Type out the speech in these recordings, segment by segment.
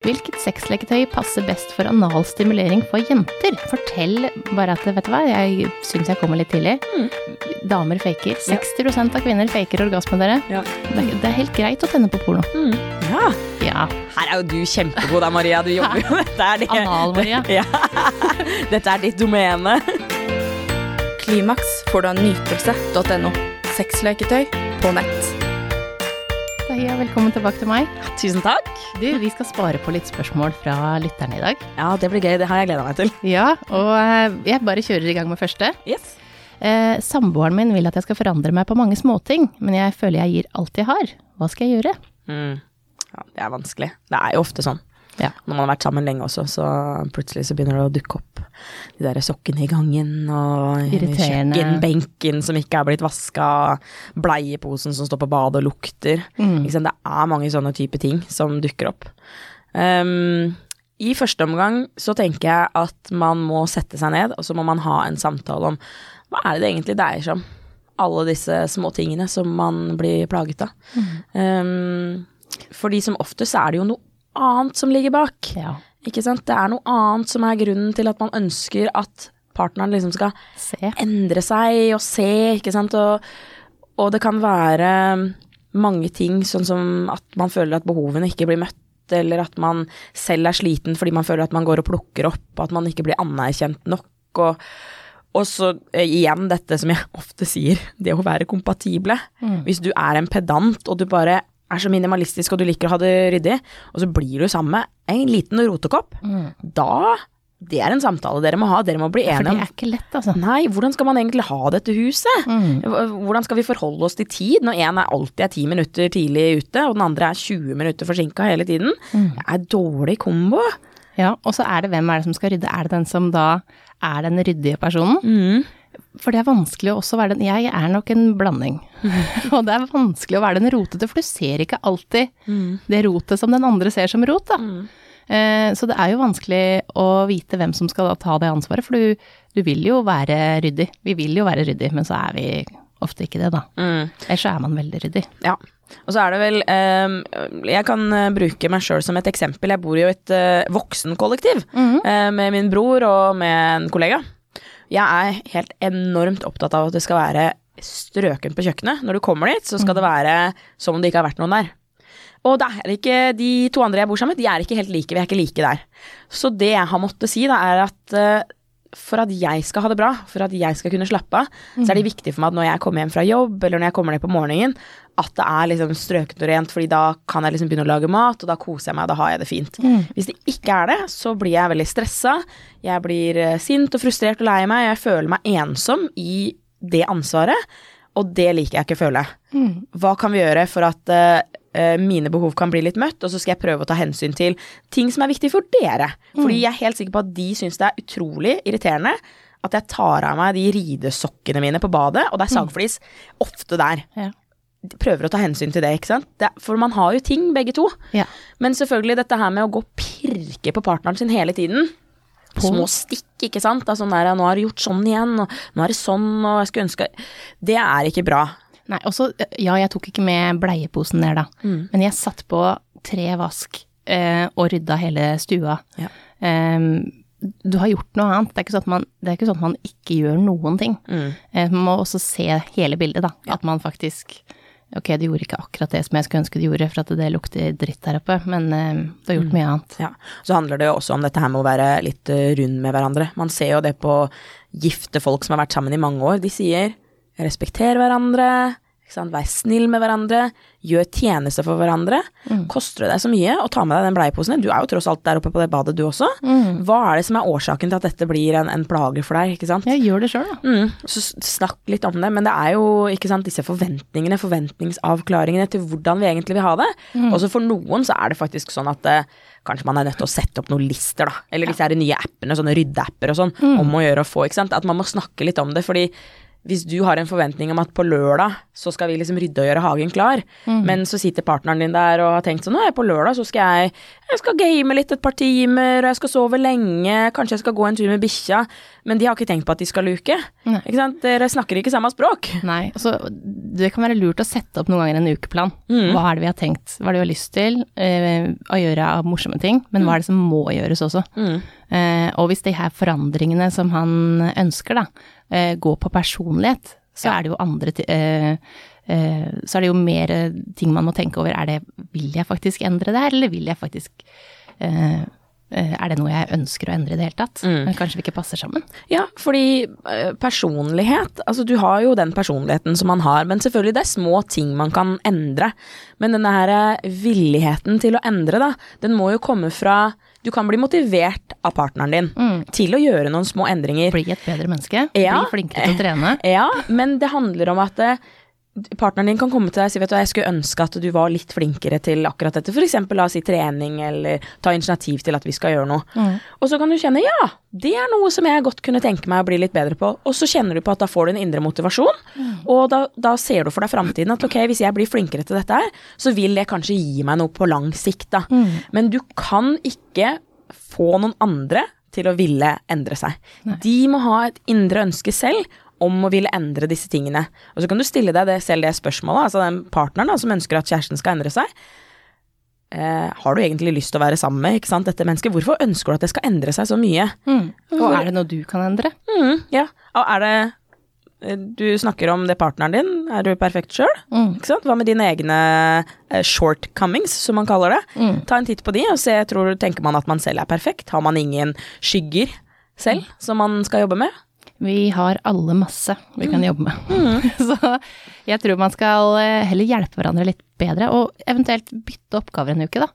Hvilket sexleketøy passer best for analstimulering for jenter? Fortell bare at vet du hva, jeg syns jeg kommer litt tidlig. Damer faker. 60% av kvinner faker orgasme, dere. Ja. Det, er- det er helt greit å tenne på porno. ja. Ja. Her er jo du kjempegod da, Maria. Du jobber jo Dette er det. Anal-Maria. Ja. Dette er ditt domene. Klimaks får du av nytelse.no. Sexleketøy på nett. Velkommen tilbake til meg. Tusen takk. Du, vi skal spare på litt spørsmål fra lytterne i dag. Ja, det blir gøy. Det har jeg gleda meg til. Ja, og eh, jeg bare kjører i gang med første. Yes. Eh, samboeren min vil at jeg skal forandre meg på mange småting, men jeg føler jeg gir alt jeg har. Hva skal jeg gjøre? Mm. Ja, det er vanskelig. Det er jo ofte sånn. Ja. Når man har vært sammen lenge også, så plutselig så begynner det å dukke opp de der sokkene i gangen, og kjøkkenbenken som ikke er blitt vaska, bleieposen som står på badet og lukter. Mm. Det er mange sånne type ting som dukker opp. Um, I første omgang så tenker jeg at man må sette seg ned, og så må man ha en samtale om hva er det det egentlig dreier seg om. Alle disse små tingene som man blir plaget av. Um, fordi som oftest er det jo noe annet som ligger bak. Ja. Ikke sant? Det er noe annet som er grunnen til at man ønsker at partneren liksom skal Se. endre seg og se, ikke sant. Og, og det kan være mange ting, sånn som at man føler at behovene ikke blir møtt, eller at man selv er sliten fordi man føler at man går og plukker opp, og at man ikke blir anerkjent nok. og og så eh, igjen dette som jeg ofte sier, det å være kompatible. Hvis du er en pedant og du bare er så minimalistisk og du liker å ha det ryddig, og så blir du sammen med en liten rotekopp, da Det er en samtale dere må ha. Dere må bli enige om. For det er ikke lett, altså. Nei, hvordan skal man egentlig ha dette huset? Mm. Hvordan skal vi forholde oss til tid når en er alltid er ti minutter tidlig ute, og den andre er 20 minutter forsinka hele tiden? Det er dårlig kombo. Ja, og så er det hvem er det som skal rydde? Er det den som da er den ryddige personen? For det er vanskelig å også være den Jeg er nok en blanding. og det er vanskelig å være den rotete, for du ser ikke alltid det rotet som den andre ser som rot, da. Eh, Så det er jo vanskelig å vite hvem som skal ta det ansvaret, for du, du vil jo være ryddig. Vi vil jo være ryddig, men så er vi ofte ikke det, da. Ellers så er man veldig ryddig. Ja. Og så er det vel eh, Jeg kan eh, bruke meg sjøl som et eksempel. Jeg bor i et eh, voksenkollektiv eh, med min bror og med en kollega. Jeg er helt enormt opptatt av at det skal være strøkent på kjøkkenet. Når du kommer dit, så skal det være som om det ikke har vært noen der. Og det er ikke, de to andre jeg bor sammen med, de er ikke helt like. Vi er ikke like der. Så det jeg har måttet si, da, er at eh, for at jeg skal ha det bra, for at jeg skal kunne slappe av, så er det viktig for meg at når jeg kommer hjem fra jobb, eller når jeg kommer ned på morgenen, at det er liksom strøkent og rent, fordi da kan jeg liksom begynne å lage mat, og da koser jeg meg, og da har jeg det fint. Hvis det ikke er det, så blir jeg veldig stressa, jeg blir eh, sint og frustrert og lei meg, jeg føler meg ensom i det ansvaret, og det liker jeg ikke å føle. Hva kan vi gjøre for at eh, mine behov kan bli litt møtt, og så skal jeg prøve å ta hensyn til ting som er viktig for dere. Fordi jeg er helt sikker på at de syns det er utrolig irriterende at jeg tar av meg de ridesokkene mine på badet, og det er sagflis ofte der. Ja. Prøver å ta hensyn til det, ikke sant. Det, for man har jo ting, begge to. Ja. Men selvfølgelig dette her med å gå og pirke på partneren sin hele tiden. På. Små stikk, ikke sant. Er sånn der, nå har du gjort sånn igjen, og nå er det sånn, og jeg skulle ønske Det er ikke bra. Nei, også, ja, jeg tok ikke med bleieposen ned da, men jeg satt på tre vask eh, og rydda hele stua. Ja. Um, du har gjort noe annet, det er ikke sånn at man, det er ikke sånn at man ikke gjør noen ting. Eh, man må også se hele bildet da, at man faktisk, ok, du gjorde ikke akkurat det som jeg skulle ønske du gjorde, for at det lukter dritt der oppe, men eh, du har gjort mye annet. Ja. Så handler det jo også om dette her med å være litt eh, rund med hverandre. Man ser jo det på gifte folk som har vært sammen i mange år. De sier respekter hverandre, vær snill med hverandre, gjør tjeneste for hverandre. Koster det deg så mye å ta med deg den bleieposen? Du er jo tross alt der oppe på det badet du også. Hva er det som er årsaken til at dette blir en, en plage for deg, ikke sant? Jeg gjør det selv da. Mm, så snakk litt om det, men det er jo ikke sant, disse forventningene, forventningsavklaringene til hvordan vi egentlig vil ha det. Også for noen så er det faktisk sånn at eh, kanskje man er nødt til å sette opp noen lister, da. Eller disse her nye appene, sånne ryddeapper og sånn, om å gjøre og få, ikke sant. At man må snakke litt om det, fordi hvis du har en forventning om at på lørdag så skal vi liksom rydde og gjøre hagen klar, men så sitter partneren din der og har tenkt sånn på lørdag, så skal jeg Jeg skal game litt et par timer, og jeg skal sove lenge, kanskje jeg skal gå en tur med bikkja, men de har ikke tenkt på at de skal luke. Nei. Ikke sant? Dere snakker ikke samme språk. Nei, altså det kan være lurt å sette opp noen ganger en ukeplan. Hva er det vi har tenkt, hva er det vi har lyst til eh, å gjøre av morsomme ting, men hva er det som må gjøres også. Eh, og hvis de her forandringene som han ønsker da, eh, går på personlighet, så er det jo andre eh, eh, så er det jo mer eh, ting man må tenke over. Er det, vil jeg faktisk endre det her, eller vil jeg faktisk eh, eh, er det noe jeg ønsker å endre i det hele tatt? Mm. kanskje vi ikke passer sammen? Ja, fordi eh, personlighet Altså, du har jo den personligheten som man har, men selvfølgelig det er små ting man kan endre. Men denne her eh, villigheten til å endre, da, den må jo komme fra Du kan bli motivert av partneren din til å gjøre noen små endringer. Bli et bedre menneske? Ja. Bli flinkere til å trene? Ja, men det handler om at eh, partneren din kan komme til deg og si vet du, jeg skulle ønske at du var litt flinkere til akkurat dette. Eksempel la oss si trening, eller ta initiativ til at vi skal gjøre noe. Og så kan du kjenne ja, det er noe som jeg godt kunne tenke meg å bli litt bedre på. Og så kjenner du på at da får du en indre motivasjon, og da, da ser du for deg framtiden at ok, hvis jeg blir flinkere til dette her, så vil det kanskje gi meg noe på lang sikt, da. Men du kan ikke få noen andre til å ville endre seg. De må ha et indre ønske selv om å ville endre disse tingene. Og så kan du stille deg det, selv det spørsmålet, altså den partneren da, som ønsker at kjæresten skal endre seg. Eh, har du egentlig lyst til å være sammen med ikke sant, dette mennesket? Hvorfor ønsker du at det skal endre seg så mye? Mm. Og er det noe du kan endre? Mm, ja, og er det eh, Du snakker om det partneren din, er du perfekt sjøl? Mm. Hva med dine egne eh, shortcomings, som man kaller det? Mm. Ta en titt på de, og se, tror, tenker man at man selv er perfekt? Har man ingen skygger selv som man skal jobbe med? Vi har alle masse vi kan jobbe med. Så jeg tror man skal eh, heller hjelpe hverandre litt bedre, og eventuelt bytte oppgaver en uke, da.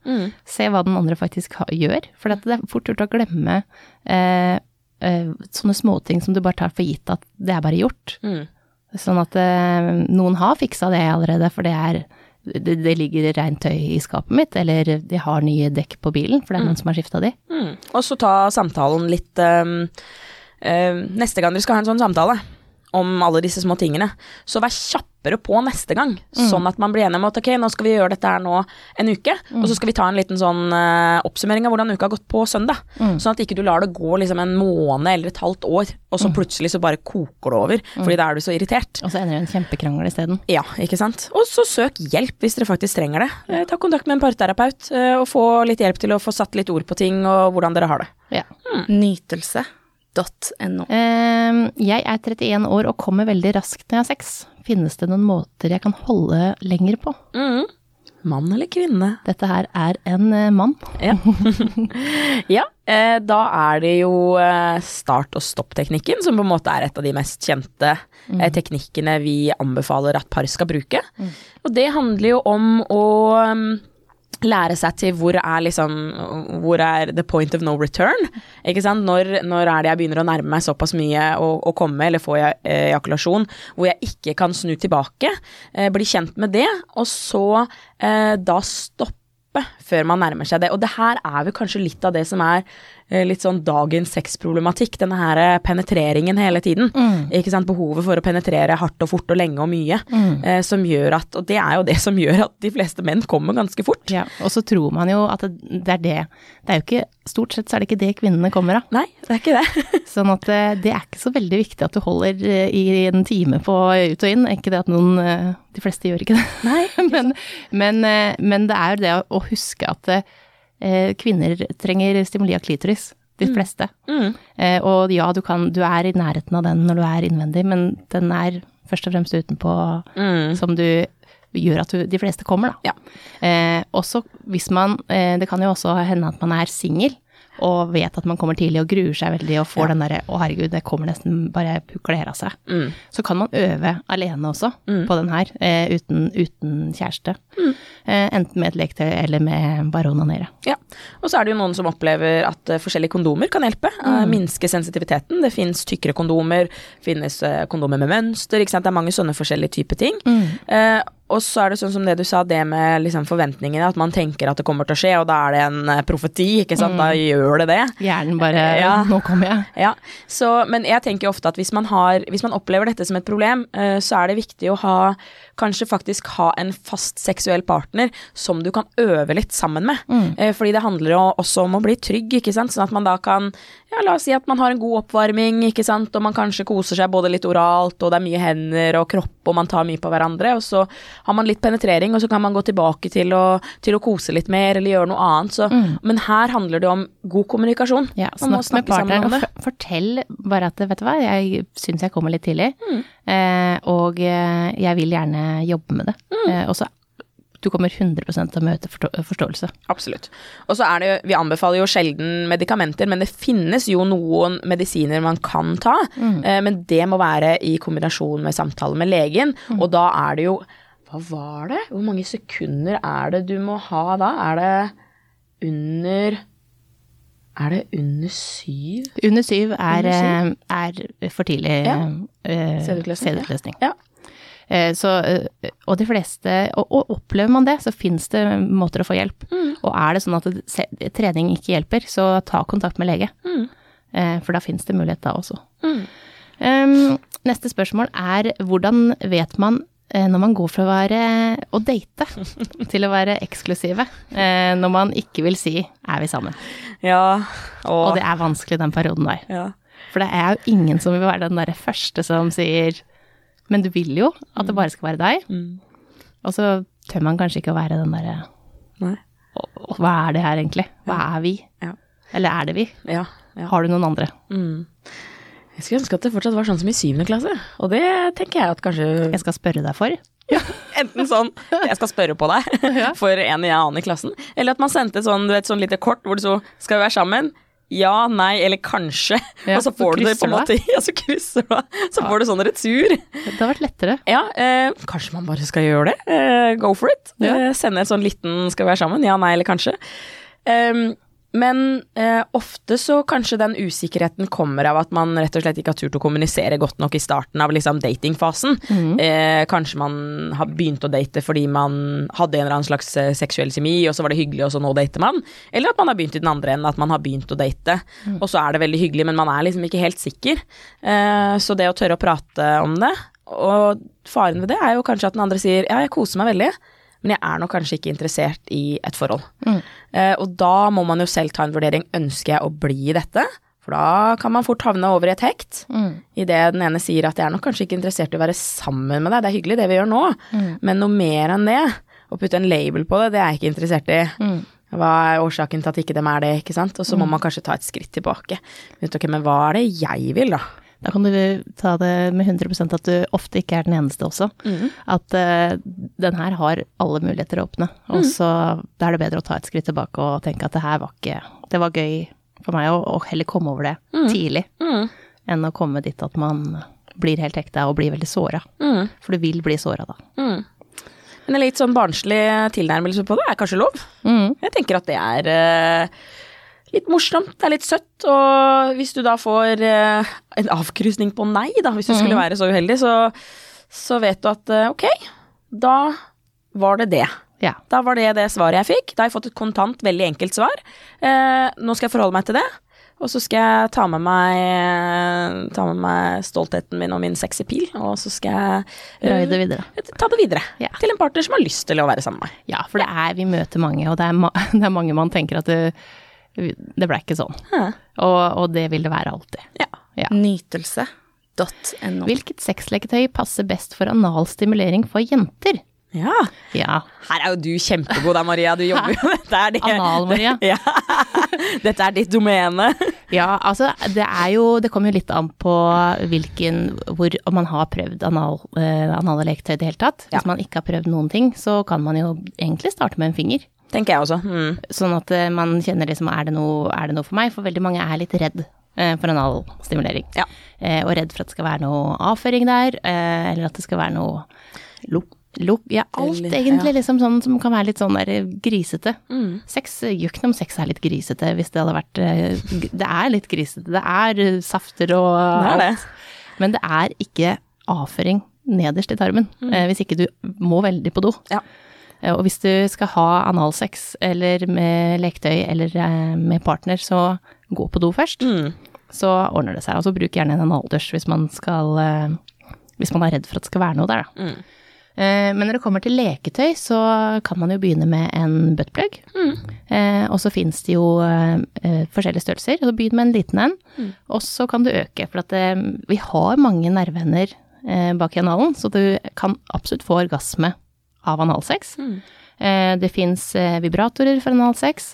Se hva den andre faktisk gjør. For det er fort gjort å glemme eh, eh, sånne småting som du bare tar for gitt at det er bare gjort. Mm. Sånn at eh, noen har fiksa det allerede, for det er det, det ligger rent tøy i skapet mitt, eller de har nye dekk på bilen, for det er noen som har skifta de. Mm. Og så ta samtalen litt ehm, Neste gang dere skal ha en sånn samtale om alle disse små tingene, så vær kjappere på neste gang. Sånn at man blir enig om at ok, nå skal vi gjøre dette her nå en uke, og så skal vi ta en liten sånn eh, oppsummering av hvordan uka har gått på søndag. Sånn at ikke du lar det gå liksom en måned eller et halvt år, og så plutselig så bare koker det over, fordi da er du så irritert. Og så ender det i en kjempekrangel isteden. Ja, ikke sant. Og så søk hjelp hvis dere faktisk trenger det. Eh, Ta kontakt med en parterapeut eh, og få litt hjelp til å få satt litt ord på ting og hvordan dere har det. Ja. Nytelse.no. Ehm, jeg er 31 år og kommer veldig raskt når jeg har sex. Finnes det noen måter jeg kan holde lenger på? Mm. Mann eller kvinne? Dette her er en eh, mann. Ja. ja, eh, da er det jo eh, start- og stopp-teknikken, som på en måte er et av de mest kjente eh, teknikkene vi anbefaler at par skal bruke. Og det handler jo om å um, lære seg til hvor er liksom Hvor er the point of no return? Ikke sant? Når, når er det jeg begynner å nærme meg såpass mye å, å komme, eller få eh, ejakulasjon, hvor jeg ikke kan snu tilbake? Eh, bli kjent med det, og så eh, da stoppe før man nærmer seg det. Og det her er vel kanskje litt av det som er litt sånn dagens sexproblematikk. Denne her eh, penetreringen hele tiden. Ikke sant. Behovet for å penetrere hardt og fort og lenge og mye. Eh, som gjør at Og det er jo det som gjør at de fleste menn kommer ganske fort. Ja, og så tror man jo at det, er det. Det er jo ikke Stort sett så er det ikke det kvinnene kommer av. Nei, det er ikke det. Sånn at eh, det er ikke så veldig viktig at du holder eh, i en time på ut og inn. Ikke det at noen eh, De fleste gjør ikke det. Nei, men, men, eh, men det er jo det å huske at eh, kvinner trenger stimuli av klitoris. De fleste. Mm. Eh, og ja, du, kan, du er i nærheten av den når du er innvendig, men den er først og fremst utenpå Mm. som du gjør at du, de fleste kommer, da. Ja. Eh, også hvis man eh, Det kan jo også hende at man er singel og vet at man kommer tidlig og gruer seg veldig og får den derre 'å herregud, det kommer nesten bare pukler av seg'. Mm. Så kan man øve alene også på den her, eh, uten, uten kjæreste. Mm. Eh, enten med et leketøy eller med bare onanere. Ja, og så er det jo noen som opplever at uh, forskjellige kondomer kan hjelpe. Uh, minske sensitiviteten. Det finnes tykkere kondomer, finnes uh, kondomer med mønster, ikke sant. Det er mange sånne forskjellige typer ting. Eh, og så er det sånn som det du sa, det med liksom forventningene, at man tenker at det kommer til å skje, og da er det en eh, profeti, ikke sant. Da gjør det det. Hjernen bare Ja. Nå kommer jeg. Ja, så, men jeg tenker ofte at hvis man, har, hvis man opplever dette som et problem, eh, så er det viktig å ha Kanskje faktisk ha en fast seksuell partner som du kan øve litt sammen med. Mm. fordi det handler jo også om å bli trygg, ikke sant. Sånn at man da kan Ja, la oss si at man har en god oppvarming, ikke sant, og man kanskje koser seg både litt oralt, og det er mye hender og kropp, og man tar mye på hverandre, og så har man litt penetrering, og så kan man gå tilbake til å, til å kose litt mer, eller gjøre noe annet. Så, Men her handler det om god kommunikasjon. Ja, snakk med partneren og fortell bare at vet du hva, jeg syns jeg kommer litt tidlig, Mm. Eh, og eh, jeg vil gjerne jobbe med det. Mm. Eh, og så du kommer 100 til å møte forståelse. Absolutt. Og så er det jo, vi anbefaler jo sjelden medikamenter, men det finnes jo noen medisiner man kan ta. Mm. men det må være i kombinasjon med samtale med legen, og da er det jo Hva var det? Hvor mange sekunder er det du må ha da? Er det under Er det under syv? Under syv er, eh, er for tidlig Ja. eh, Sædutløsning, ja. sædutløsning. Ja. Eh, Så, eh, og de fleste, og, og opplever man det, så finnes det måter å få hjelp. Mm. Og er det sånn at trening ikke hjelper, så ta kontakt med lege. Mm. Eh, For da finnes det mulighet da også. Mm. Um, neste spørsmål er hvordan vet man eh, når man går fra å være å date til å være eksklusive, eh, når man ikke vil si 'er vi sammen'? Ja. Og Og, det er vanskelig den perioden der. ja. For det er jo ingen som vil være den derre første som sier Men du vil jo at det bare skal være deg. Mm. Og så tør man kanskje ikke å være den derre Nei. «Å, å, Hva er det her egentlig? Hva er vi? Ja. Eller er det vi? Ja. ja. Har du noen andre? Mm. Jeg skulle ønske at det fortsatt var sånn som i syvende klasse, og det tenker jeg at kanskje Jeg skal spørre deg for. Ja, Enten sånn jeg skal spørre på deg for en jeg annen i klassen, eller at man sendte sånn, du vet, sånn lite kort hvor det så skal vi være sammen. Ja, nei eller kanskje. Ja, og så så får du det på en måte Ja, så krysser du av. Så får du sånn retur. Det har vært lettere. Ja, eh, kanskje man bare skal gjøre det. Eh, go for it. Ja. Eh, sende en sånn liten 'skal vi være sammen'? Ja, nei eller kanskje. Ehm, men eh, ofte så kanskje den usikkerheten kommer av at man rett og slett ikke har turt å kommunisere godt nok i starten av liksom datingfasen. Eh, kanskje man har begynt å date fordi man hadde en eller annen slags eh, seksuell kjemi, og så var det hyggelig, og så nå dater man. Eller at man har begynt i den andre enden, at man har begynt å date, og så er det veldig hyggelig, men man er liksom ikke helt sikker. Eh, så det å tørre å prate om det, og faren ved det er jo kanskje at den andre sier ja, jeg koser meg veldig, men jeg er nok kanskje ikke interessert i et forhold. Eh, og da må man jo selv ta en vurdering. Ønsker jeg å bli i dette? For da kan man fort havne over i et hekt. Idet den ene sier at jeg er nok kanskje ikke interessert i å være sammen med deg, det er hyggelig det vi gjør nå, men noe mer enn det, å putte en label på det, det er jeg ikke interessert i. Hva er årsaken til at ikke dem er det, ikke sant? Og så må man kanskje ta et skritt tilbake. Vet okay, men hva er det jeg vil, da? Da kan du ta det med 100% at du ofte ikke er den eneste også. At uh, den her har alle muligheter å åpne. Og så da er det bedre å ta et skritt tilbake og tenke at det her var ikke Det var gøy for meg å, å heller komme over det tidlig, enn å komme dit at man blir helt hekta og blir veldig såra. For du vil bli såra da. Men en litt sånn barnslig tilnærmelse på det er kanskje lov? Mm. Jeg tenker at det er eh, litt morsomt, det er litt søtt, og hvis du da får eh, en avkrysning på nei, da, hvis du skulle være så uheldig, så, så vet du at eh, ok, da var det det. Ja. Da var det det svaret jeg fikk. Da har jeg fått et kontant, veldig enkelt svar. Eh, nå skal jeg forholde meg til det. Og så skal jeg ta med meg, ta med meg stoltheten min og min sexy pil, og så skal jeg eh, det videre. ta det videre. Ja. Til en partner som har lyst til å være sammen med meg. Ja, for det er, vi møter mange, og det er, ma det er mange man tenker at det, det ble ikke sånn. Og, og det vil det være alltid. Ja. Ja. Nytelse.no. Hvilket sexleketøy passer best for analstimulering for jenter? ja. Ja, Her er jo du kjempegod da, Maria. Du jobber jo er det. Anal-Maria. Ja. Dette er ditt domene. Ja, altså det er jo Det kommer jo litt an på hvilken hvor Om man har prøvd anal, uh, anale leketøy i det hele tatt. Ja. Hvis man ikke har prøvd noen ting, så kan man jo egentlig starte med en finger. Tenker jeg også. Mm. Sånn at eh, man kjenner liksom er det noe, er det noe for meg? For veldig mange er litt redd eh, for analstimulering. Ja. Eh, og redd for at det skal være noe avføring der, eh, eller at det skal være noe lukk. Luk, ja, alt Eller- egentlig, ja. liksom sånn som kan være litt sånn der grisete. Mm. Sex gjør om sex er litt grisete, hvis det hadde vært Det er litt grisete. Det er safter og Det er det. alt. Men det er ikke avføring nederst i tarmen, Mm. hvis ikke du må veldig på do. Ja. Eh, Og hvis du skal ha analsex eller med leketøy eller eh, med partner, så gå på do først. Mm. Så ordner det seg. Og så bruk gjerne en analdusj hvis man skal eh, Hvis man er redd for at det skal være noe der, da. Mm. Men når det kommer til leketøy, så kan man jo begynne med en buttplug. Eh, og så fins det jo eh, forskjellige størrelser. så Begynn med en liten en, og så kan du øke. For at eh, vi har mange nerveender eh, bak i analen, så du kan absolutt få orgasme av analsex. Eh, det fins eh, vibratorer for analsex.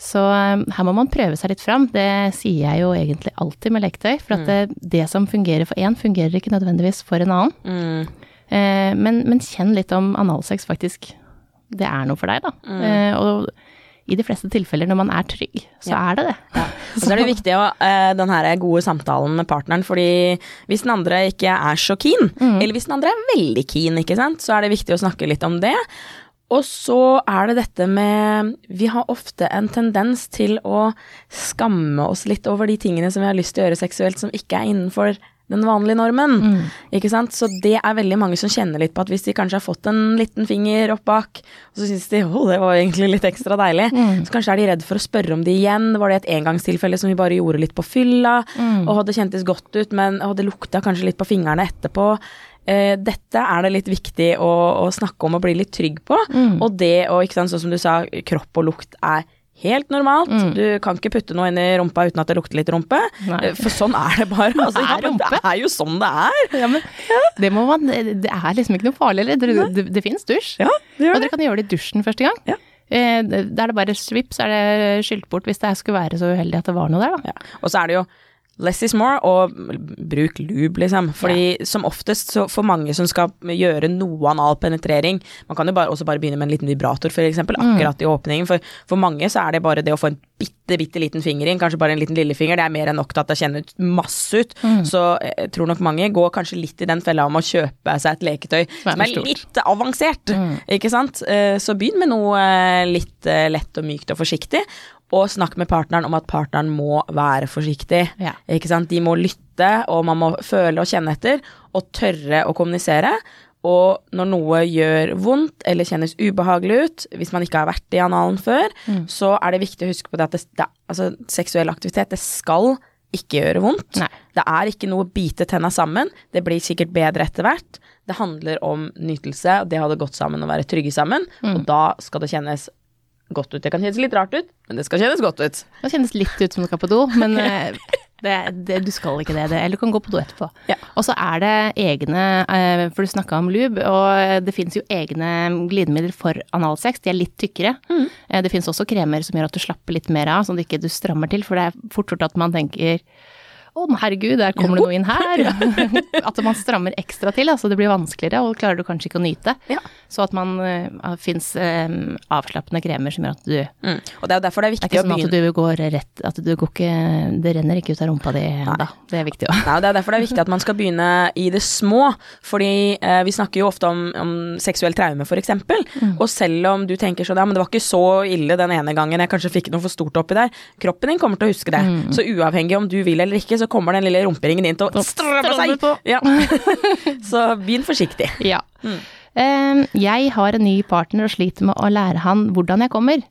Så eh, her må man prøve seg litt fram. Det sier jeg jo egentlig alltid med leketøy. For at det, det som fungerer for én, fungerer ikke nødvendigvis for en annen. Mm. Eh, men, men kjenn litt om analsex, faktisk. Det er noe for deg, da. Eh, og i de fleste tilfeller, når man er trygg, så er det det. Og så er det viktig å eh, den her gode samtalen med partneren, fordi hvis den andre ikke er så keen, eller hvis den andre er veldig keen, ikke sant, så er det viktig å snakke litt om det. Og så er det dette med Vi har ofte en tendens til å skamme oss litt over de tingene som vi har lyst til å gjøre seksuelt som ikke er innenfor den vanlige normen. Ikke sant? Så det er veldig mange som kjenner litt på at hvis de kanskje har fått en liten finger opp bak, og så syns de å, det var egentlig litt ekstra deilig, så kanskje er de redd for å spørre om det igjen. Var det et engangstilfelle som vi bare gjorde litt på fylla, og hadde kjentes godt ut, men å, det lukta kanskje litt på fingrene etterpå. Eh, dette er det litt viktig å, å snakke om og bli litt trygg på. Og det å, ikke sant, sånn som du sa, kropp og lukt er helt normalt. Du kan ikke putte noe inn i rumpa uten at det lukter litt rumpe. Nei. Eh, For sånn er det bare. Altså, ja, men det er jo sånn det er. Ja, men det må man Det er liksom ikke noe farlig? Det, det, det fins dusj. Ja, det Og dere kan gjøre det i dusjen første gang. Ja. Eh, Da er det bare svipp, så er det skylt bort hvis det skulle være så uheldig at det var noe der, da. Ja. Og så er det jo less is more, og bruk lube, liksom. Fordi som oftest, så for mange som skal gjøre noe anal penetrering Man kan jo bare, også bare begynne med en liten vibrator, for eksempel, akkurat i åpningen. For, for mange så er det bare det å få en bitte, bitte liten finger inn, kanskje bare en liten lillefinger, det er mer enn nok til at det kjenner ut masse ut. Så jeg tror nok mange går kanskje litt i den fella om å kjøpe seg et leketøy Som er stort. litt avansert, ikke sant. Eh, Så begynn med noe eh, litt eh, lett og mykt og forsiktig. Og snakk med partneren om at partneren må være forsiktig. Ja. Ikke sant? De må lytte, og man må føle og kjenne etter, og tørre å kommunisere. Og når noe gjør vondt eller kjennes ubehagelig ut, hvis man ikke har vært i analen før, så er det viktig å huske på det at det, det, altså, seksuell aktivitet, det skal ikke gjøre vondt. Nei. Det er ikke noe å bite tenna sammen. Det blir sikkert bedre etter hvert. Det handler om nytelse, og det å ha det godt sammen og være trygge sammen. Og da skal det kjennes godt ut. Det kan kjennes litt rart ut, men det skal kjennes godt ut. Det kjennes litt ut som du skal på do, men eh, det, det, du skal ikke det. eller du kan gå på do etterpå. Ja. Og så er det egne, eh, for du snakka om lube, og det fins jo egne glidemidler for analsex. De er litt tykkere. Mm. Det fins også kremer som gjør at du slapper litt mer av, sånn at du ikke strammer til. For det er fort gjort at man tenker å, herregud, der kommer det noe inn her. at man strammer ekstra til, altså det blir vanskeligere, og klarer du kanskje ikke å nyte. Ja. Så at man uh, fins avslappende kremer som gjør at du Mm. Og det er jo derfor det er det er viktig ikke å sånn at begynne du går rett At du går ikke Det renner ikke ut av rumpa di da. Det er viktig òg. Nei, og Det er derfor det er viktig at man skal begynne i det små. Fordi eh, vi snakker jo ofte om, om seksuell traume, f.eks. eksempel Og selv om du tenker sånn ja, men det var ikke så ille den ene gangen jeg kanskje fikk noe for stort oppi der, kroppen din kommer til å huske det. Så uavhengig om du vil eller ikke, så kommer den lille rumperingen din til å stramme seg. Ja. så begynn forsiktig. Ja. Eh, jeg har en ny partner og sliter med å lære han hvordan jeg kommer.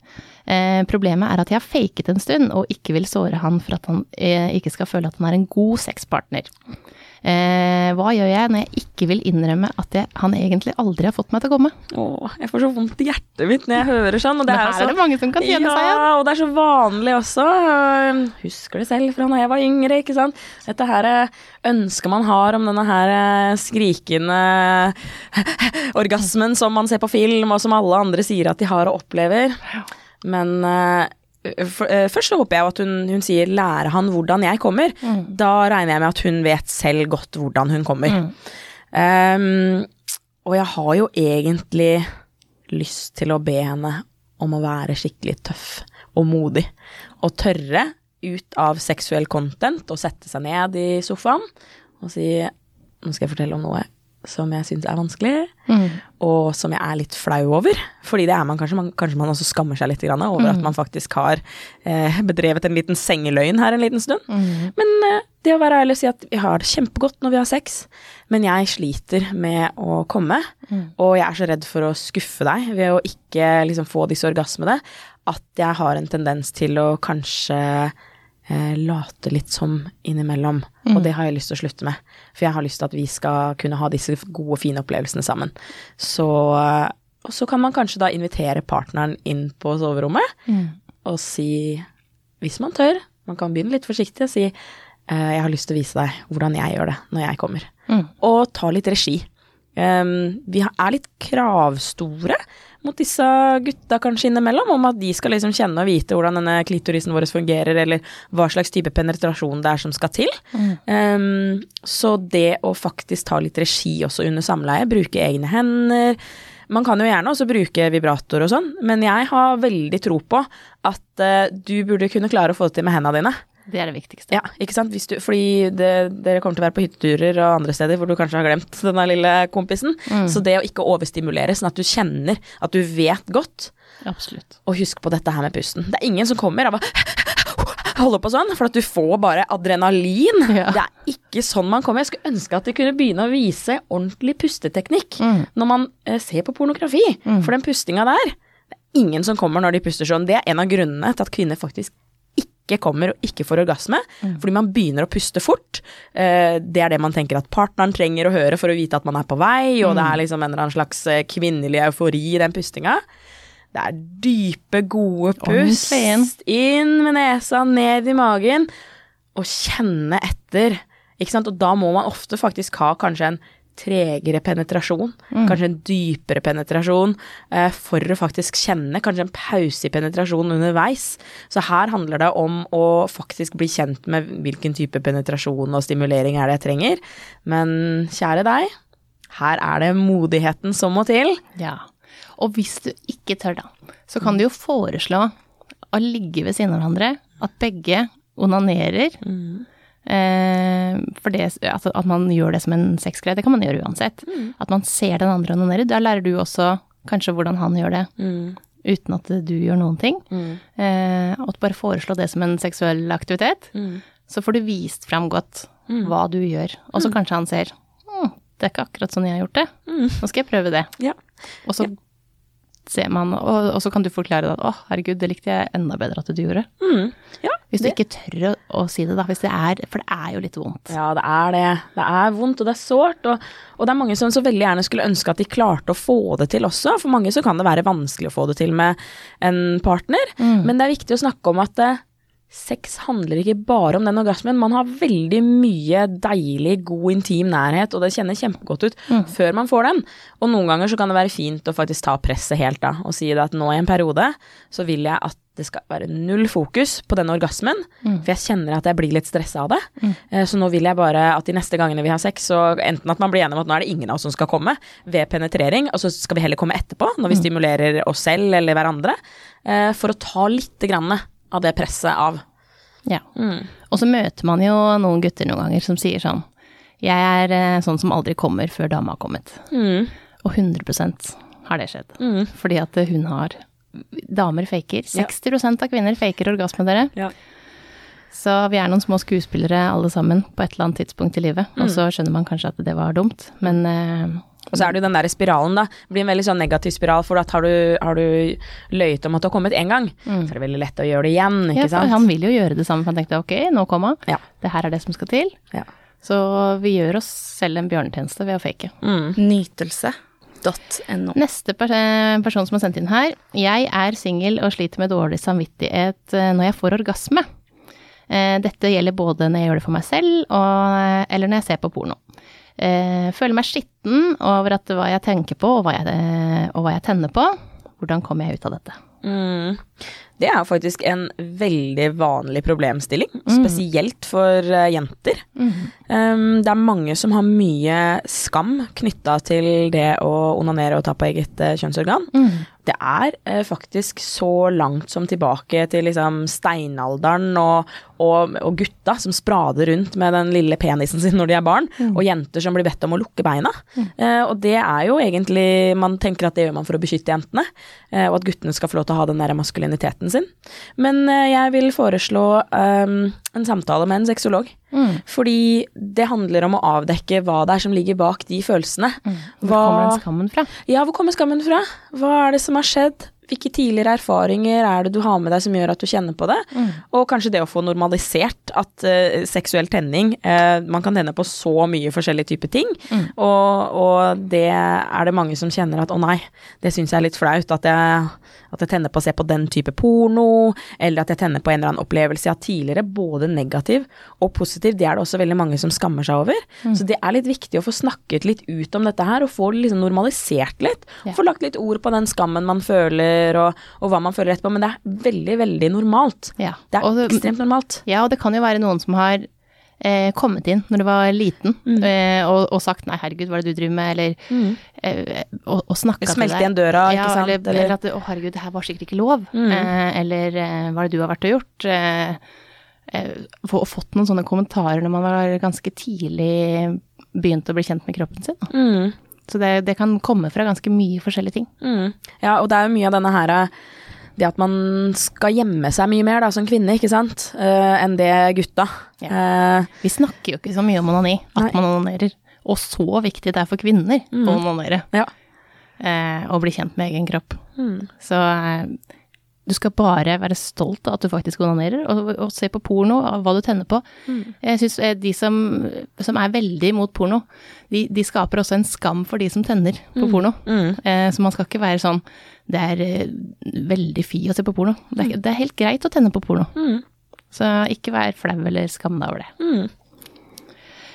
Eh, problemet er at jeg har faket en stund og ikke vil såre han for at han eh, ikke skal føle at han er en god sexpartner. Eh, hva gjør jeg når jeg ikke vil innrømme at jeg, han egentlig aldri har fått meg til å komme? Åh, jeg får så vondt i hjertet mitt når jeg hører sånn. Og det Men er her så- er det mange som kan kjenne ja, seg igjen. og det er så vanlig også. Husker det selv fra da jeg var yngre, ikke sant. Dette her eh, ønsket man har om denne her eh, skrikende orgasmen som man ser på film, og som alle andre sier at de har og opplever. Men eh, for, uh, først så håper jeg at hun, hun sier 'lære han hvordan jeg kommer'. Da regner jeg med at hun vet selv godt hvordan hun kommer. Ehm, og jeg har jo egentlig lyst til å be henne om å være skikkelig tøff og modig. Og tørre ut av seksuell content og sette seg ned i sofaen og si nå skal jeg fortelle om noe som jeg syns er vanskelig, og som jeg er litt flau over. Fordi det er man kanskje. Man, kanskje man også skammer seg litt over at man faktisk har eh, bedrevet en liten sengeløgn her en liten stund. Men eh, det å være ærlig og si at vi har det kjempegodt når vi har sex, men jeg sliter med å komme, og jeg er så redd for å skuffe deg ved å ikke liksom få disse orgasmene, at jeg har en tendens til å kanskje eh, late litt som innimellom, og det har jeg lyst til å slutte med. For jeg har lyst til at vi skal kunne ha disse gode, fine opplevelsene sammen. Så, eh, og så kan man kanskje da invitere partneren inn på soverommet og si, hvis man tør, man kan begynne litt forsiktig og si eh, jeg har lyst til å vise deg hvordan jeg gjør det når jeg kommer. Mm. Og ta litt regi. Um, vi er litt kravstore mot disse gutta kanskje innimellom, om at de skal liksom kjenne og vite hvordan denne klitorisen vår fungerer, eller hva slags type penetrasjon det er som skal til. Um, så det å faktisk ta litt regi også under samleie, bruke egne hender Man kan jo gjerne også bruke vibrator og sånn, men jeg har veldig tro på at uh, du burde kunne klare å få det til med hendene dine. Det er det viktigste. Ja, ikke sant? Du, fordi det, dere kommer til å være på hytteturer og andre steder hvor du kanskje har glemt denne lille kompisen. Så det å ikke overstimulere, sånn at du kjenner at du vet godt, Absolutt. og husk på dette her med pusten. Det er ingen som kommer og bare holder på sånn, for at du får bare adrenalin. Ja. Det er ikke sånn man kommer. Jeg skulle ønske at de kunne begynne å vise ordentlig pusteteknikk når man eh, ser på pornografi. For den pustinga der, det er ingen som kommer når de puster sånn. Det er en av grunnene til at kvinner faktisk ikke kommer og ikke får orgasme, fordi man begynner å puste fort. Eh, det er det man tenker at partneren trenger å høre for å vite at man er på vei, og det er liksom en eller annen slags eh, kvinnelig eufori i den pustinga. Det er dype, gode pust. Inn med nesa, ned i magen, og kjenne etter. Ikke sant? Og da må man ofte faktisk ha kanskje en tregere penetrasjon, kanskje en dypere penetrasjon, eh, for å faktisk kjenne, kanskje en pause i penetrasjon underveis. Så her handler det om å faktisk bli kjent med hvilken type penetrasjon og stimulering er det jeg trenger. Men kjære deg, her er det modigheten som må til. Ja. Og hvis du ikke tør, da, så kan du jo foreslå å ligge ved siden av hverandre, at begge onanerer. Eh, for det, at, at man gjør det som en sexgreie, det kan man gjøre uansett. At man ser den andre onanere. Da lærer du også kanskje hvordan han gjør det, uten at du gjør noen ting. Eh, og bare foreslå det som en seksuell aktivitet. Så får du vist fram godt hva du gjør. Og så kanskje han ser «Hm, det er ikke akkurat sånn jeg har gjort det. Nå skal jeg prøve det. Ja. Og så ser man, og, og så kan du forklare at å, herregud, det likte jeg enda bedre at du gjorde. Ja, Hvis du det- ikke tør å, å si det, da. Hvis det er, for det er jo litt vondt. Ja, det er det. Det er vondt, og det er sårt. Og, og det er mange som så veldig gjerne skulle ønske at de klarte å få det til også. For mange så kan det være vanskelig å få det til med en partner. Men det er viktig å snakke om at eh, sex handler ikke bare om den orgasmen. Man har veldig mye deilig, god, intim nærhet, og det kjennes kjempegodt ut før man får den. Og noen ganger så kan det være fint å faktisk ta presset helt da, og si det at nå i en periode så vil jeg at det skal være null fokus på den orgasmen, for jeg kjenner at jeg blir litt stressa av det. Mm. Så nå vil jeg bare at de neste gangene vi har sex, så enten at man blir enig om at nå er det ingen av oss som skal komme ved penetrering, og så skal vi heller komme etterpå, når vi stimulerer oss selv eller hverandre, eh, for å ta litt grann av det presset av. Ja. Og så møter man jo noen gutter noen ganger som sier sånn Jeg er eh, sånn som aldri kommer før dama har kommet. Og 100% har det skjedd. Fordi at hun har Damer faker. 60% av kvinner faker orgasme, dere. Ja. Så vi er noen små skuespillere alle sammen på et eller annet tidspunkt i livet. Og så skjønner man kanskje at det var dumt, men eh, Og så er det jo den der spiralen, da. Det blir en veldig sånn negativ spiral, for at har du, har du løyet om at du har kommet én gang, så er det veldig lett å gjøre det igjen, ja, ikke for sant? han vil jo gjøre det samme, for han tenkte ok, nå kom han. Ja. Det her er det som skal til. Ja. Så vi gjør oss selv en bjørnetjeneste ved å fake. Nytelse.no. Neste person som har sendt inn her. Jeg er singel og sliter med dårlig samvittighet eh, når jeg får orgasme. Eh, Dette gjelder både når jeg gjør det for meg selv, og, eller når jeg ser på porno. Eh, Føler meg skitten over at hva jeg tenker på, og hva jeg, eh, og hva jeg tenner på. Hvordan kommer jeg ut av dette? Mm. Det er faktisk en veldig vanlig problemstilling, spesielt for eh, jenter. Um, det er mange som har mye skam knytta til det å onanere og ta på eget eh, kjønnsorgan. Det er uh, faktisk så langt som tilbake til liksom steinalderen og, og, og gutta som sprader rundt med den lille penisen sin når de er barn, og jenter som blir bedt om å lukke beina. Eh, og det er jo egentlig Man tenker at det gjør man for å beskytte jentene, og at guttene skal få lov til å ha den der maskuline maskuliniteten sin. Men eh, jeg vil foreslå um, en samtale med en sexolog. Mm. Fordi det handler om å avdekke hva det er som ligger bak de følelsene. Mm. Hvor kommer den skammen fra? Ja, hvor kommer skammen fra? Hva er det som har skjedd? Hvilke tidligere erfaringer er det du har med deg som gjør at du kjenner på det? Mm. Og kanskje det å få normalisert at uh, seksuell tenning uh, Man kan tenne på så mye forskjellige typer ting, Mm. og, og, det er det mange som kjenner at å nei, det syns jeg er litt flaut. At jeg, at jeg tenner på å se på den type porno, eller at jeg tenner på en eller annen opplevelse jeg har tidligere, både negativ og positiv. Det er det også veldig mange som skammer seg over. Mm. Så det er litt viktig å få snakket litt ut om dette her, og få det liksom normalisert litt. Yeah. Få lagt litt ord på den skammen man føler, og, og hva man føler etterpå. Men det er veldig, veldig normalt. Ja. Det er det- ekstremt normalt. Ja, og det kan jo være noen som har eh, kommet inn når du var liten eh, og, og sagt 'nei, herregud, hva er det du driver med', eller eh, og, og snakka til deg. Smelte igjen døra, ikke sant? Eller, Eller- eller at 'å, herregud, det her var sikkert ikke lov', eh, eller eh, 'hva er det du har vært og gjort'? Eh, og fått noen sånne kommentarer når man var ganske tidlig begynt å bli kjent med kroppen sin. Mm. Så det, det kan komme fra ganske mye forskjellige ting. Mm. Ja, og det er jo mye av denne her det at man skal gjemme seg mye mer da, som kvinne, ikke sant, uh, enn det gutta. Eh, Vi snakker jo ikke så mye om onani, at Nei. man onanerer. Og så viktig det er for kvinner å onanere. ja. Uh, og bli kjent med egen kropp. Mm. Så du skal bare være stolt av at du faktisk onanerer, og, og se på porno, av hva du tenner på. Jeg syns de som, som er veldig imot porno, de, de skaper også en skam for de som tenner på porno. Mm. Eh, så man skal ikke være sånn Det er eh, veldig fi å se på porno. Det er, det er helt greit å tenne på porno. Mm. Så ikke vær flau eller skam deg over det. Mm.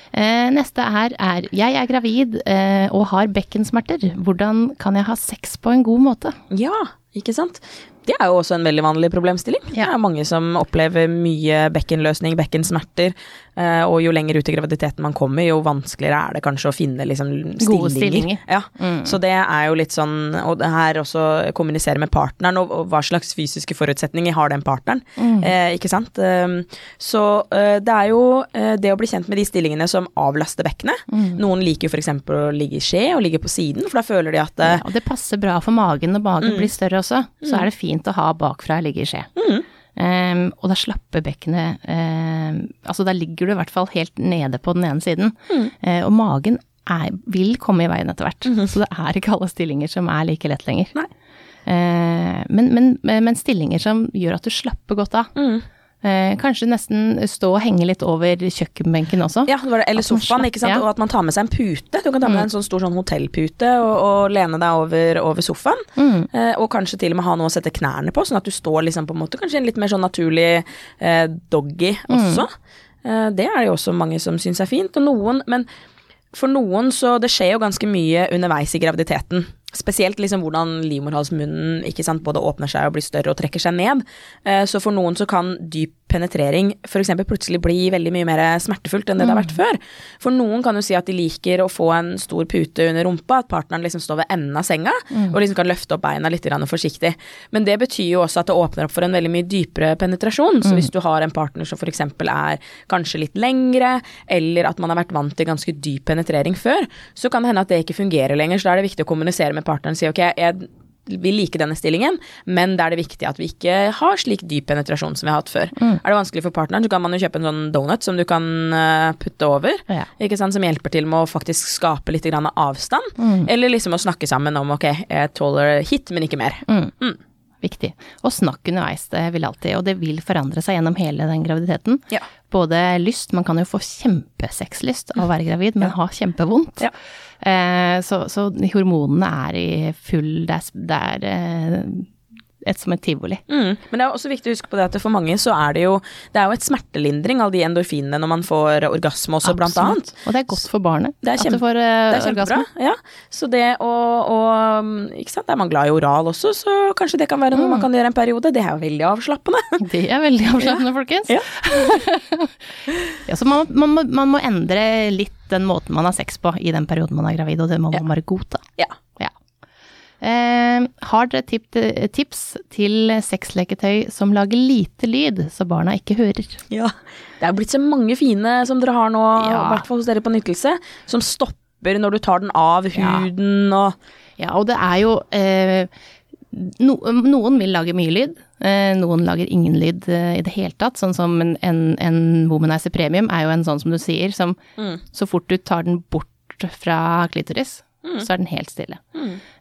Eh, neste her er Jeg er gravid eh, og har bekkensmerter. Hvordan kan jeg ha sex på en god måte? Ja, ikke sant? Det er jo også en veldig vanlig problemstilling. Det er mange som opplever mye bekkenløsning, bekkensmerter, eh, og jo lenger ut i graviditeten man kommer, jo vanskeligere er det kanskje å finne liksom Gode stillinger. stillinger. Ja. Mm. Så det er jo litt sånn, og det her også kommunisere med partneren, og, og hva slags fysiske forutsetninger har den partneren, Mm. eh, ikke sant? Um, så eh, det er jo eh, det å bli kjent med de stillingene som avlaster bekkenet. Mm. Noen liker jo f.eks. å ligge i skje og ligge på siden, for da føler de at Ja, og det passer bra for magen når magen Mm. blir større også. Så er det fint å ha bakfra ligge i skje. Mm. Um, og da slapper bekkenet um, Altså da ligger du i hvert fall helt nede på den ene siden. Mm. Uh, og magen er, vil komme i veien etter hvert. Så det er ikke alle stillinger som er like lett lenger. Eh, men, men, men stillinger som gjør at du slapper godt av. Mm. Eh, kanskje nesten stå og henge litt over kjøkkenbenken også. Ja, det var det. eller sofaen, ikke sant. ja. Og at man tar med seg en pute. Du kan ta med deg en sånn stor sånn hotellpute og, og lene deg over, over sofaen. Mm. Eh, og kanskje til og med ha noe å sette knærne på, sånn at du står liksom på en måte kanskje en litt mer sånn naturlig eh, doggy også. Eh, det er det jo også mange som syns er fint. Og noen, men for noen så Det skjer jo ganske mye underveis i graviditeten. Spesielt liksom hvordan livmorhalsmunnen ikke sant, både åpner seg og blir større og trekker seg ned. Eh, så for noen så kan dyp penetrering f.eks. plutselig bli veldig mye mer smertefullt enn det det har vært før. For noen kan jo si at de liker å få en stor pute under rumpa, at partneren liksom står ved enden av senga og liksom kan løfte opp beina litt forsiktig. Men det betyr jo også at det åpner opp for en veldig mye dypere penetrasjon. Så hvis du har en partner som f.eks. er kanskje litt lengre, eller at man har vært vant til ganske dyp penetrering før, så kan det hende at det ikke fungerer lenger. Så da er det viktig å kommunisere med partneren og si ok, jeg vil like denne stillingen, men da er det viktig at vi ikke har slik dyp penetrasjon som vi har hatt før. Er det vanskelig for partneren, så kan man jo kjøpe en sånn donut som du kan eh, putte over, Ja. ikke sant, som hjelper til med å faktisk skape litt grann avstand. Eller liksom å snakke sammen om ok, jeg tåler hit, men ikke mer. Mm. Viktig. Og snakk underveis, det vil alltid, og det vil forandre seg gjennom hele den graviditeten. Ja. Både lyst, man kan jo få kjempesexlyst av å være gravid, men ha kjempevondt. Ja. Eh, så, så hormonene er i full Det er, det er eh, et som et tivoli. Mm. Men det er også viktig å huske på det at for mange så er det jo Det er jo et smertelindring, alle de endorfinene når man får orgasme også, blant annet. Og det er godt for barnet Det er at kjempe- du får uh, orgasme. Ja. Så det å, å Ikke sant, er man glad i oral også, så kanskje det kan være noe man kan gjøre en periode. Det er jo veldig avslappende. Det er veldig avslappende, folkens. Ja. Ja, så man, man, må, man må endre litt den måten man har sex på i den perioden man er gravid, og det må man bare godta. Ja. Ja. Eh, har dere tipp, tips til sexleketøy som lager lite lyd, så barna ikke hører? Ja. Det er blitt så mange fine som dere har nå, i Ja. hvert fall hos dere på Nytelse, som stopper når du tar den av Ja. huden og Ja, og det er jo eh, no, Noen vil lage mye lyd, Eh, noen lager ingen lyd eh, i det hele tatt, sånn som en, en, en Womanizer Premium er jo en sånn som du sier, som så fort du tar den bort fra klitoris, så er den helt stille.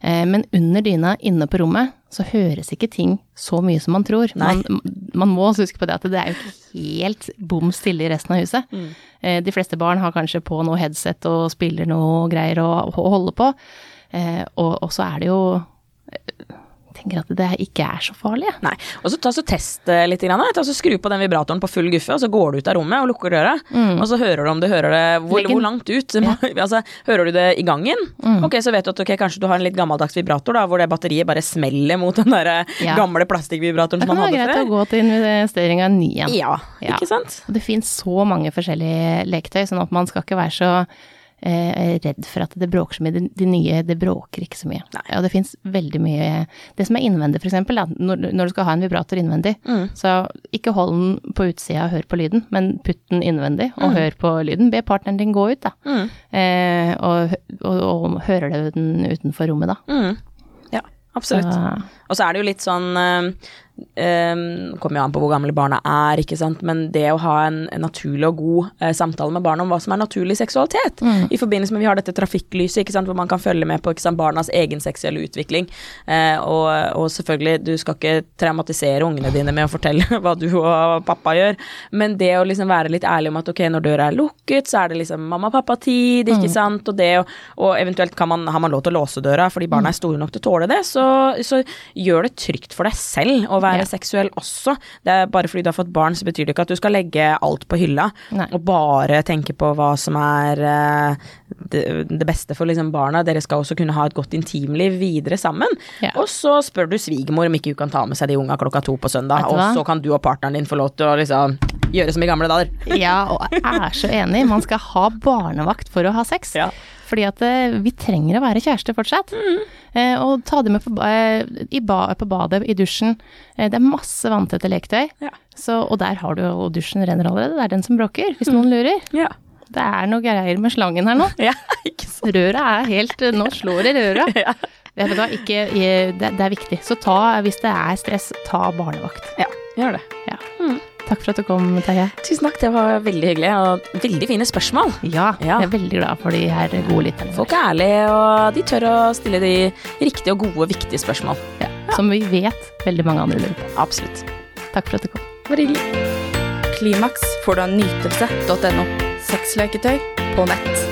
Eh, men under dyna inne på rommet, så høres ikke ting så mye som man tror. Man, man må også huske på det at det er jo ikke helt bom stille i resten av huset. Eh, de fleste barn har kanskje på noe headset og spiller noe greier å, å holde på. Eh, og, og så er det jo eh, tenker at det ikke er så farlig. Nei. Og så ta så test eh, litt. Grann, ta så Skru på den vibratoren på full guffe, og så går du ut av rommet og lukker døra. Og så hører du om du hører det hvor, hvor langt ut. altså, hører du det i gangen? Ok, Så vet du at okay, kanskje du har en litt gammeldags vibrator da, hvor det batteriet bare smeller mot den der eh, Ja. gamle plastikkvibratoren Det kan være greit å gå til investering av en ny en. Ja, Ja. ikke sant? Og det finnes så mange forskjellige leketøy, sånn at man skal ikke være så eh, redd for at det bråker så mye. De, de nye, det bråker ikke så mye. Nei. Og det fins veldig mye Det som er innvendig, eksempel, når, når du skal ha en vibrator innvendig, Mm. så ikke hold den på utsida og hør på lyden, men putt den innvendig og hør på lyden. Be partneren din gå ut, da. Mm. Eh, og, og, og hører du den utenfor rommet, da. Mm. Ja, absolutt. Og så er det jo litt sånn eh, Kommer jo an på hvor gamle barna er, ikke sant, men det å ha en, en naturlig og god uh, samtale med barna om hva som er naturlig seksualitet, i forbindelse med vi har dette trafikklyset, ikke sant, hvor man kan følge med på sant, barnas egen seksuelle utvikling, Uh, og, og selvfølgelig, du skal ikke traumatisere ungene dine med å fortelle hva du og pappa gjør, men det å liksom være litt ærlig om at ok, når døra er lukket, så er det liksom mamma-pappa-tid, ikke sant, og det og, og eventuelt kan man, har man lov til å låse døra fordi barna er store nok til å tåle det, så, så gjør det trygt for deg selv å være Ja. seksuell også. Det er bare fordi du har fått barn, så betyr det ikke at du skal legge alt på hylla Nei. og bare tenke på hva som er eh, det, det beste for liksom barna. Dere skal også kunne ha et godt intimliv videre sammen. Ja. Og så spør du svigermor om ikke hun kan ta med seg de unga klokka to på søndag, og så kan du og partneren din få lov til å liksom gjøre som i gamle dager. Ja, og jeg er så enig. Man skal ha barnevakt for å ha sex. Ja. Fordi at eh, vi trenger å være kjærester fortsatt. Mm. Eh, og ta det med på, eh, i ba på badet, i dusjen. Eh, det er masse vanntette leketøy. Ja. Så, og der har du jo dusjen renner allerede. Det er den som bråker, hvis noen lurer. Ja. Det er noe greier med slangen her nå. ja. Røra er helt Nå slår det i røra. Ja. Hva, ikke, eh, det, det er viktig. Så ta, hvis det er stress, ta barnevakt. ja, gjør det. Ja. Takk for at du kom, Terje. Tusen takk, det var veldig hyggelig, og veldig fine spørsmål. Ja, Ja. jeg er veldig glad for de her gode lytterne. Folk er ærlige, og de tør å stille de riktige og gode, viktige spørsmål. Ja, som vi vet veldig mange andre lurer på. Absolutt. Takk for at du kom. Bare hyggelig. Klimaks får du av nytelse.no. Sexleketøy på nett.